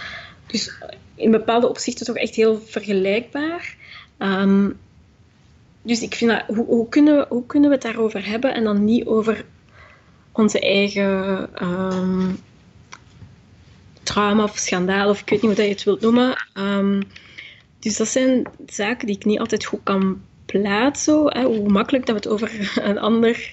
Dus in bepaalde opzichten toch echt heel vergelijkbaar. Um, dus ik vind dat, hoe, hoe, kunnen, hoe kunnen we het daarover hebben en dan niet over onze eigen um, trauma of schandaal, of ik weet niet hoe je het wilt noemen. Um, dus dat zijn zaken die ik niet altijd goed kan plaats, zo, hè, hoe makkelijk dat we het over *laughs* een ander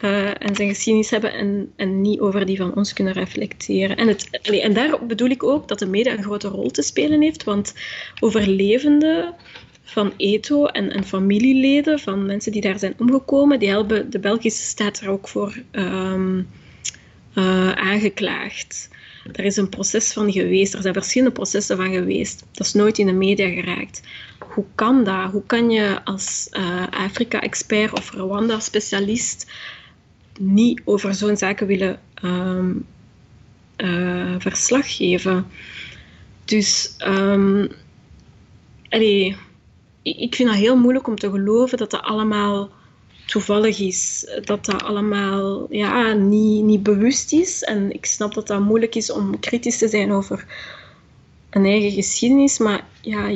uh, en zijn geschiedenis hebben en, en niet over die van ons kunnen reflecteren. En, het, en daar bedoel ik ook dat de media een grote rol te spelen heeft, want overlevenden van ETO en, en familieleden van mensen die daar zijn omgekomen, die helpen de Belgische staat er ook voor um, uh, aangeklaagd. Er is een proces van geweest, er zijn verschillende processen van geweest. Dat is nooit in de media geraakt hoe kan dat? Hoe kan je als uh, Afrika-expert of Rwanda-specialist niet over zo'n zaken willen um, verslag geven? Dus um, ik vind het heel moeilijk om te geloven dat dat allemaal toevallig is. Dat dat allemaal ja, niet, niet bewust is. En ik snap dat dat moeilijk is om kritisch te zijn over een eigen geschiedenis. Maar ja,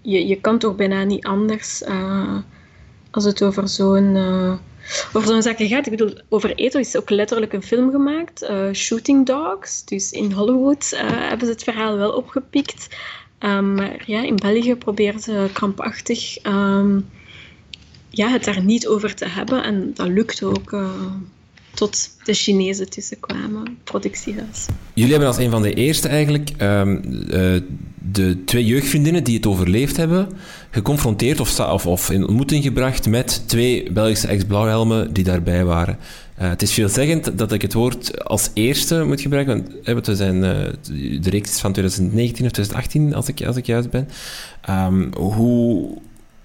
je, je kan toch bijna niet anders uh, als het over zo'n uh, over zo'n zaken gaat. Ik bedoel, over Eto is ook letterlijk een film gemaakt, uh, Shooting Dogs. Dus in Hollywood hebben ze het verhaal wel opgepikt. Um, maar ja, in België proberen ze krampachtig um, ja, het daar niet over te hebben. En dat lukt ook tot de Chinezen tussenkwamen, productiehuis. Jullie hebben als een van de eerste eigenlijk um, uh, de twee jeugdvriendinnen die het overleefd hebben, geconfronteerd of, of, of in ontmoeting gebracht met twee Belgische ex-blauwhelmen die daarbij waren. Uh, het is veelzeggend dat ik het woord als eerste moet gebruiken, want we zijn, uh, de reeks is van 2019 of 2018, als ik, als ik juist ben. Um, hoe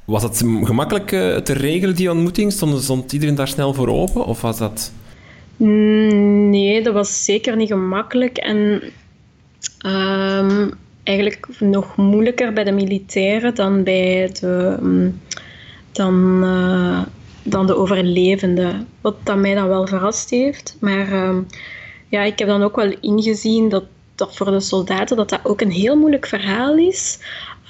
was het gemakkelijk te regelen, die ontmoeting? Stond, iedereen daar snel voor open, of was dat... Mm, nee, dat was zeker niet gemakkelijk. En um, eigenlijk nog moeilijker bij de militairen dan bij de, mm, dan, uh, dan de overlevenden. Wat dat mij dan wel verrast heeft. Maar um, ja, ik heb dan ook wel ingezien dat, dat voor de soldaten dat dat ook een heel moeilijk verhaal is.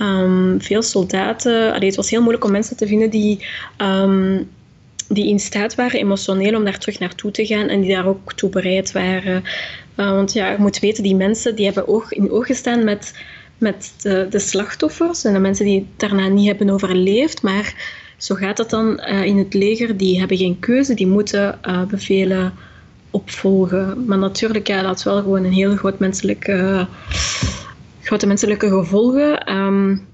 Um, veel soldaten, het was heel moeilijk om mensen te vinden die um, die in staat waren emotioneel om daar terug naartoe te gaan en die daar ook toe bereid waren. Uh, want ja, je moet weten, die mensen die hebben oog in oog gestaan met, met de, de, slachtoffers en de mensen die daarna niet hebben overleefd. Maar zo gaat het dan uh, in het leger. Die hebben geen keuze, die moeten uh, bevelen opvolgen. Maar natuurlijk, ja, dat is wel gewoon een heel groot menselijke, grote menselijke gevolgen. Um,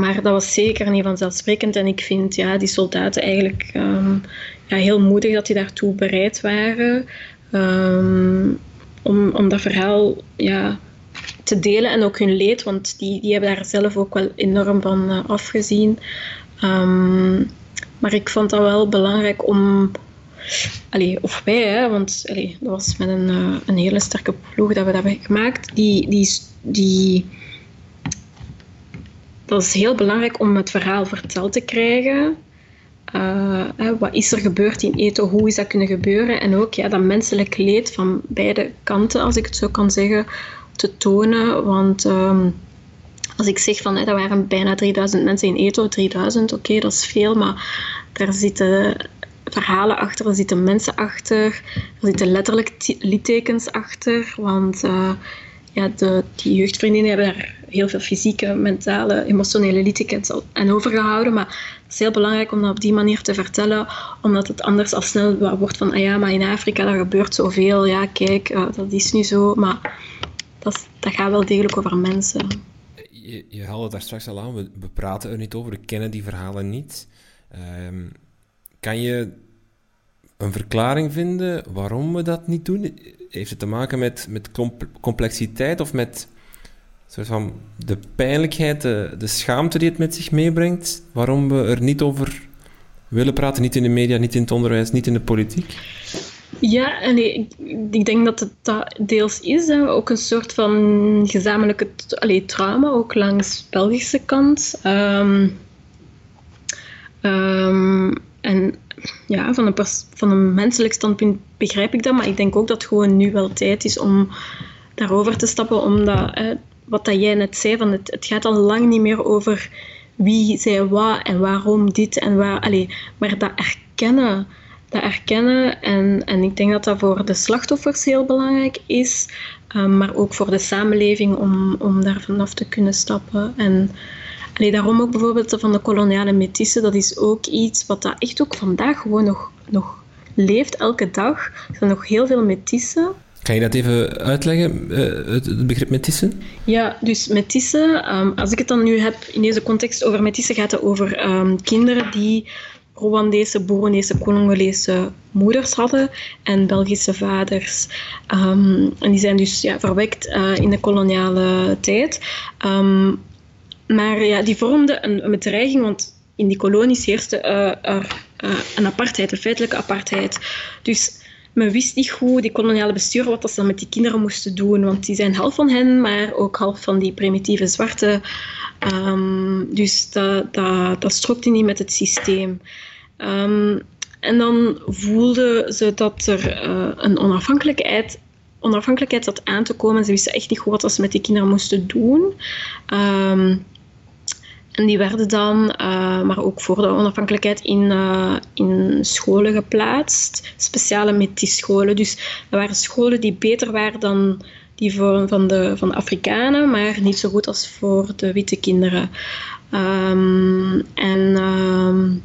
maar dat was zeker niet vanzelfsprekend. En ik vind ja, die soldaten eigenlijk um, ja, heel moedig dat die daartoe bereid waren. Om, om dat verhaal ja, te delen en ook hun leed, want die, die hebben daar zelf ook wel enorm van uh, afgezien. Maar ik vond dat wel belangrijk om. Allee, of wij, hè, want dat was met een, uh, een hele sterke ploeg dat we dat hebben gemaakt. Die, die, die, dat is heel belangrijk om het verhaal verteld te krijgen. Uh, wat is er gebeurd in Eto? Hoe is dat kunnen gebeuren? En ook ja, dat menselijk leed van beide kanten, als ik het zo kan zeggen, te tonen. Want um, als ik zeg van hè, dat waren bijna 3000 mensen in Eto, 3000, oké, dat is veel, maar daar zitten verhalen achter, er zitten mensen achter, er zitten letterlijk littekens achter. Want uh, ja, de, die jeugdvriendinnen hebben daar heel veel fysieke, mentale, emotionele littekens aan overgehouden. Maar het is heel belangrijk om dat op die manier te vertellen, omdat het anders al snel wordt van, ah ja, maar in Afrika daar gebeurt zoveel. Ja, kijk, uh, dat is nu zo. Maar dat, dat gaat wel degelijk over mensen. Je, je haalde daar straks al aan, we, we, praten er niet over, we kennen die verhalen niet. Um, kan je een verklaring vinden waarom we dat niet doen? Heeft het te maken met, met complexiteit of met soort van de pijnlijkheid, de, schaamte die het met zich meebrengt? Waarom we er niet over willen praten, niet in de media, niet in het onderwijs, niet in de politiek? Ja, ik, ik, denk dat het dat deels is. Hè. Ook een soort van gezamenlijke allee, trauma, ook langs Belgische kant. Um, en ja, van een, van een menselijk standpunt begrijp ik dat, maar ik denk ook dat het gewoon nu wel tijd is om daarover te stappen, omdat, wat dat jij net zei, van het, het gaat al lang niet meer over wie zei wat en waarom dit en waar, maar dat erkennen dat erkennen. En, en ik denk dat dat voor de slachtoffers heel belangrijk is, um, maar ook voor de samenleving om, om daar vanaf te kunnen stappen. En allee, daarom ook bijvoorbeeld van de koloniale metisse, dat is ook iets wat dat echt ook vandaag gewoon nog, nog leeft, elke dag. Er zijn nog heel veel metissen. Kan je dat even uitleggen, uh, het, begrip metisse? Ja, dus metisse, um, als ik het dan nu heb in deze context over metisse, gaat het over um, kinderen die Rwandese, Burundese, Congolese moeders hadden en Belgische vaders. Um, en die zijn dus ja, verwekt uh, in de koloniale tijd. Um, maar ja, die vormden een, een bedreiging, want in die kolonies heerste uh, er uh, een apartheid, een feitelijke apartheid. Dus men wist niet goed, die koloniale bestuur, wat ze dan met die kinderen moesten doen. Want die zijn half van hen, maar ook half van die primitieve zwarte. Um, dus dat, dat, dat strokte niet met het systeem. Um, en dan voelden ze dat er uh, een onafhankelijkheid, onafhankelijkheid zat aan te komen. Ze wisten echt niet goed wat ze met die kinderen moesten doen. Um, en die werden dan, uh, maar ook voor de onafhankelijkheid, in, uh, in scholen geplaatst. Speciale metis-scholen. Dus dat waren scholen die beter waren dan die voor, van, de, van de Afrikanen, maar niet zo goed als voor de witte kinderen. Um, en um,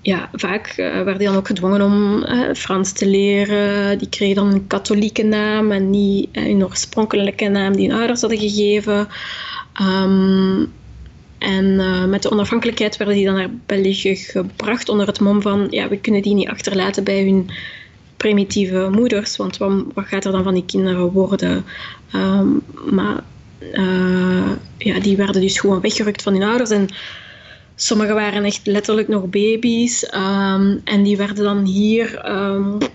ja, vaak uh, werden die dan ook gedwongen om Frans te leren. Die kregen dan een katholieke naam en niet een oorspronkelijke naam die hun ouders hadden gegeven. Um, en met de onafhankelijkheid werden die dan naar België gebracht onder het mom van ja, we kunnen die niet achterlaten bij hun primitieve moeders, want wat, wat gaat er dan van die kinderen worden? Um, maar ja, die werden dus gewoon weggerukt van hun ouders en Sommigen waren echt letterlijk nog baby's um, en die werden dan hier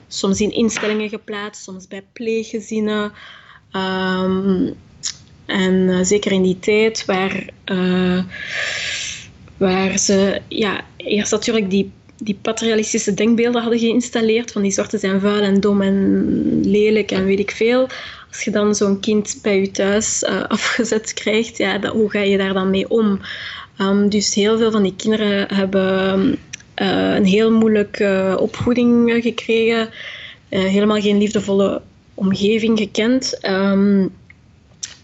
soms in instellingen geplaatst, soms bij pleeggezinnen. En uh, zeker in die tijd waar, uh, waar ze ja, eerst natuurlijk die, die patrialistische denkbeelden hadden geïnstalleerd van die zwarte zijn vuil en dom en lelijk en weet ik veel. Als je dan zo'n kind bij je thuis uh, *laughs* afgezet krijgt, ja, hoe ga je daar dan mee om? Um, dus heel veel van die kinderen hebben een heel moeilijke opvoeding gekregen, helemaal geen liefdevolle omgeving gekend. Um,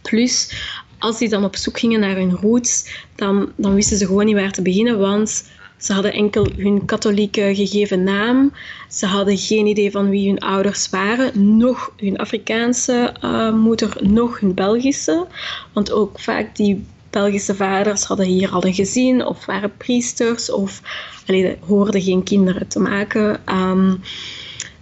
plus, als die dan op zoek gingen naar hun roots, dan, dan wisten ze gewoon niet waar te beginnen, want Ze hadden enkel hun katholieke gegeven naam. Ze hadden geen idee van wie hun ouders waren. Nog hun Afrikaanse uh, moeder, nog hun Belgische. Want ook vaak die Belgische vaders hadden hier al een gezin of waren priesters of allee, hoorden geen kinderen te maken. Um,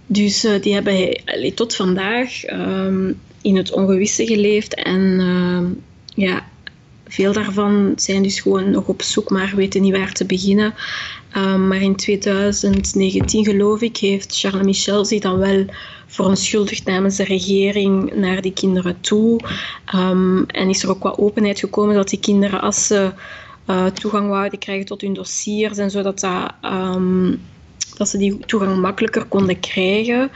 dus uh, die hebben allee, tot vandaag um, in het ongewisse geleefd en uh, ja, veel daarvan zijn dus gewoon nog op zoek, maar weten niet waar te beginnen. Um, maar in 2019, geloof ik, heeft Charles Michel zich dan wel verontschuldigd namens de regering naar die kinderen toe. Um, en is er ook wat openheid gekomen dat die kinderen, als ze uh, toegang wouden krijgen tot hun dossiers en zo, dat, dat ze die toegang makkelijker konden krijgen.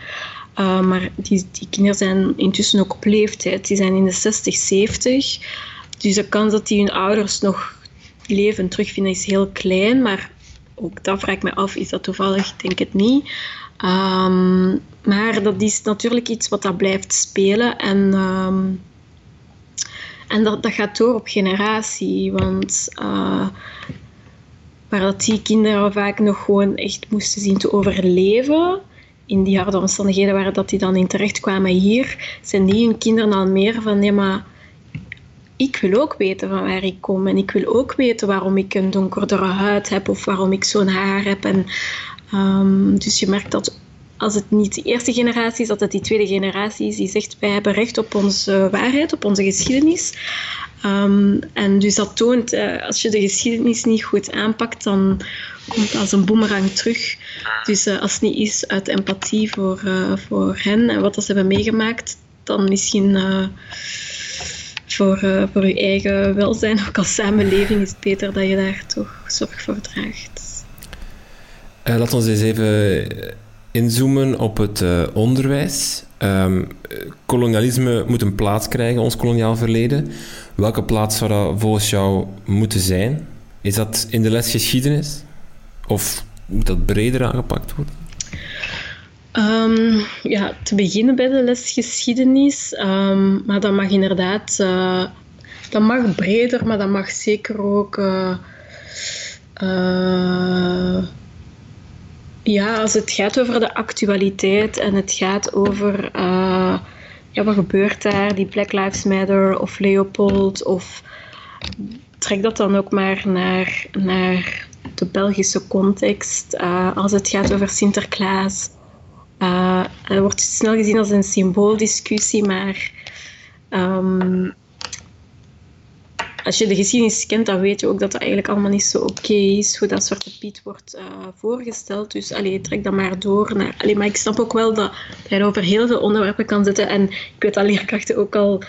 Uh, maar die, die kinderen zijn intussen ook op leeftijd. Die zijn in de 60, 70. Dus de kans dat die hun ouders nog leven terugvinden is heel klein. Maar ook dat vraag ik me af, is dat toevallig? Ik denk het niet. Um, maar dat is natuurlijk iets wat dat blijft spelen. En, um, en dat, dat gaat door op generatie. Want uh, waar dat die kinderen vaak nog gewoon echt moesten zien te overleven in die harde omstandigheden waar dat die dan in terecht kwamen hier, zijn die hun kinderen al meer van nee, maar ik wil ook weten van waar ik kom en ik wil ook weten waarom ik een donkerdere huid heb of waarom ik zo'n haar heb. En, um, dus je merkt dat als het niet de eerste generatie is, dat het die tweede generatie is die zegt wij hebben recht op onze waarheid, op onze geschiedenis. Um, en dus dat toont, uh, als je de geschiedenis niet goed aanpakt, dan komt als een boemerang terug. Dus uh, als het niet is uit empathie voor, uh, voor hen en wat ze hebben meegemaakt, dan misschien voor, voor je eigen welzijn, ook als samenleving, is het beter dat je daar toch zorg voor draagt. laten we eens even inzoomen op het onderwijs. Um, kolonialisme moet een plaats krijgen, ons koloniaal verleden. Welke plaats zou dat volgens jou moeten zijn? Is dat in de les geschiedenis? Of moet dat breder aangepakt worden? Um, ja, te beginnen bij de les geschiedenis. Um, maar dat mag inderdaad... Uh, dat mag breder, maar dat mag zeker ook... Uh, uh, ja, als het gaat over de actualiteit en het gaat over uh, ja, wat gebeurt daar, die Black Lives Matter of Leopold, of trek dat dan ook maar naar, naar de Belgische context. Uh, als het gaat over Sinterklaas, uh, wordt snel gezien als een symbooldiscussie, maar um, als je de geschiedenis kent, dan weet je ook dat dat eigenlijk allemaal niet zo oké is, hoe dat Zwarte Piet wordt uh, voorgesteld. Dus allee, trek dat maar door. Naar, maar ik snap ook wel dat hij over heel veel onderwerpen kan zitten. En ik weet dat leerkrachten ook al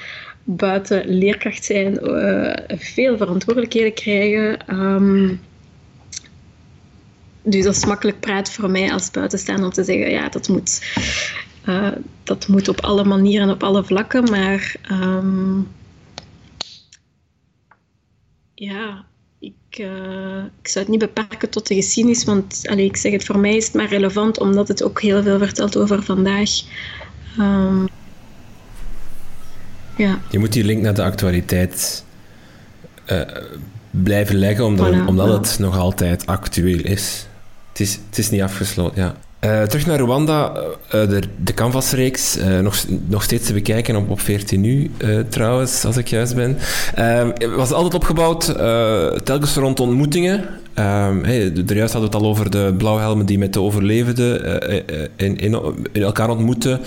buiten leerkracht zijn, uh, veel verantwoordelijkheden krijgen. Um, dus dat is makkelijk praat voor mij als buitenstaander om te zeggen, ja, dat moet, uh, dat moet op alle manieren en op alle vlakken. Maar... Um, ja, ik, uh, ik zou het niet beperken tot de geschiedenis, want allez, ik zeg het, voor mij is het maar relevant omdat het ook heel veel vertelt over vandaag. Um, ja. Je moet die link naar de actualiteit uh, blijven leggen, omdat, voilà, omdat het nog altijd actueel is. Het is, het is niet afgesloten, ja. Uh, terug naar Rwanda, uh, de, de Canvas-reeks, uh, nog, nog steeds te bekijken op, op 14 nu trouwens, als ik juist ben. was altijd opgebouwd telkens rond ontmoetingen. Hey, er juist hadden we het al over de blauwhelmen die met de overlevenden in, in, in, elkaar ontmoeten.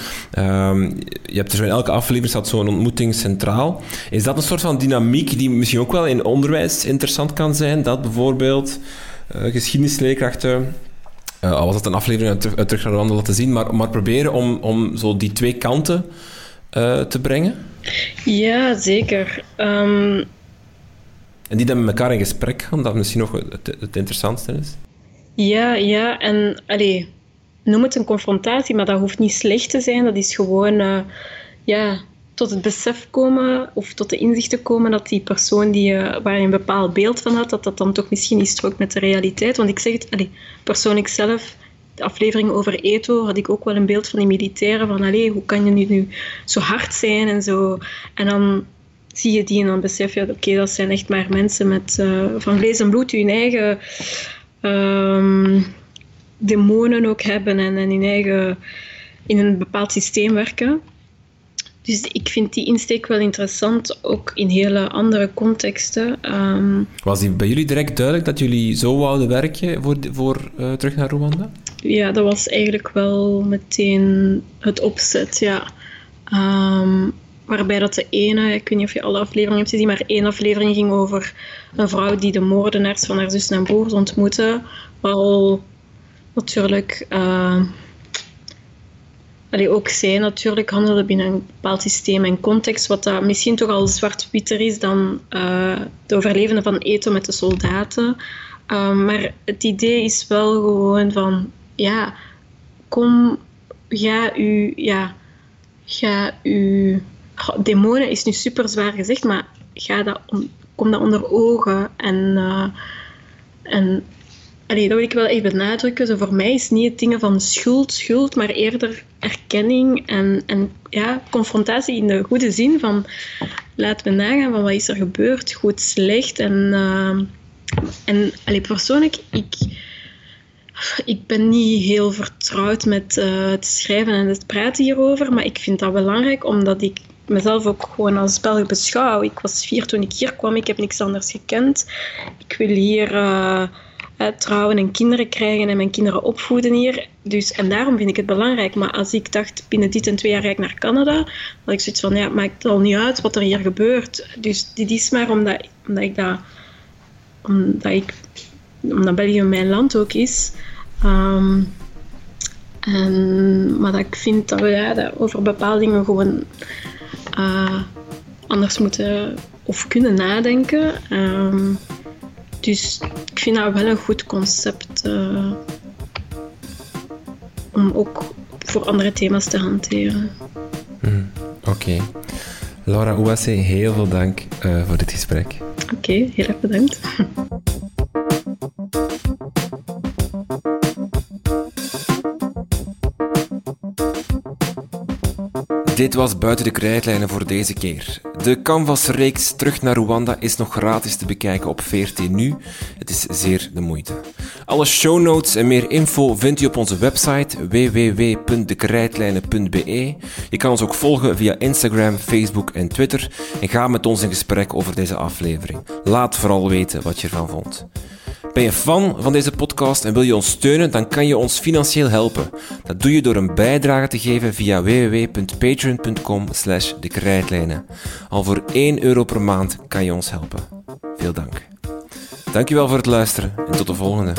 je hebt er zo in elke aflevering zo'n ontmoeting centraal. Is dat een soort van dynamiek die misschien ook wel in onderwijs interessant kan zijn? Dat bijvoorbeeld geschiedenisleerkrachten uh, al was het een aflevering uit, uit Terug naar Rwanda laten zien, maar, maar proberen om, om zo die twee kanten uh, te brengen? Ja, zeker. Um... En die dan met elkaar in gesprek gaan, dat misschien nog het, het interessantste is? Ja, ja. En allee, noem het een confrontatie, maar dat hoeft niet slecht te zijn. Dat is gewoon... Uh, ja, tot het besef komen of tot de inzichten komen dat die persoon die, uh, waar je een bepaald beeld van had, dat dat dan toch misschien niet strookt met de realiteit. Want ik zeg het, allee, persoonlijk zelf, de aflevering over Eto had ik ook wel een beeld van die militairen, van allee, hoe kan je nu, nu zo hard zijn en zo. En dan zie je die en dan besef je, oké, dat zijn echt maar mensen met, uh, van vlees en bloed, hun eigen ehm, demonen ook hebben en, en in, eigen, in een bepaald systeem werken. Dus ik vind die insteek wel interessant, ook in hele andere contexten. Ehm, Was die bij jullie direct duidelijk dat jullie zo wouden werken voor, voor uh, terug naar Rwanda? Ja, dat was eigenlijk wel meteen het opzet, ja. Um, waarbij dat de ene, ik weet niet of je alle afleveringen hebt gezien, maar één aflevering ging over een vrouw die de moordenaars van haar zus en broers ontmoette. Wel natuurlijk... Uh, allee, ook zij natuurlijk handelen binnen een bepaald systeem en context, wat dat misschien toch al zwart-witter is dan uh, de overlevenden van Eto met de soldaten. Uh, maar het idee is wel gewoon van, ja, kom, ga u, ja, ga u, demonen is nu super zwaar gezegd, maar ga dat, kom dat onder ogen en, uh, en Allee, dat wil ik wel echt benadrukken. Zo voor mij is niet het dingen van schuld, schuld, maar eerder erkenning en, en ja, confrontatie in de goede zin van laten we nagaan van wat is er gebeurd, goed, slecht. En, uh, en allee, persoonlijk, ik, ik ben niet heel vertrouwd met uh, het schrijven en het praten hierover, maar ik vind dat belangrijk omdat ik mezelf ook gewoon als Belg beschouw. Ik was vier toen ik hier kwam, ik heb niks anders gekend. Ik wil hier... Uh, trouwen en kinderen krijgen en mijn kinderen opvoeden hier. Dus, en daarom vind ik het belangrijk. Maar als ik dacht, binnen dit en twee jaar ga ik naar Canada, had ik zoiets van, ja, maakt al niet uit wat er hier gebeurt. Dus dit is maar omdat, omdat ik dat... Omdat, ik, omdat België mijn land ook is. Um, en, maar dat ik vind dat we over bepaalde dingen gewoon uh, anders moeten of kunnen nadenken. Um, dus ik vind dat wel een goed concept uh, om ook voor andere thema's te hanteren. Mm, Oké. Okay. Laura Ouasse, heel veel dank uh, voor dit gesprek. Oké, okay, heel erg bedankt. Dit was Buiten de Krijtlijnen voor deze keer. De Canvas-reeks Terug naar Rwanda is nog gratis te bekijken op VRT Nu. Het is zeer de moeite. Alle show notes en meer info vindt u op onze website www.dekrijtlijnen.be. Je kan ons ook volgen via Instagram, Facebook en Twitter en ga met ons in gesprek over deze aflevering. Laat vooral weten wat je ervan vond. Ben je fan van deze podcast en wil je ons steunen, dan kan je ons financieel helpen. Dat doe je door een bijdrage te geven via www.patreon.com slash de Al voor 1 euro per maand kan je ons helpen. Veel dank. Dankjewel voor het luisteren en tot de volgende.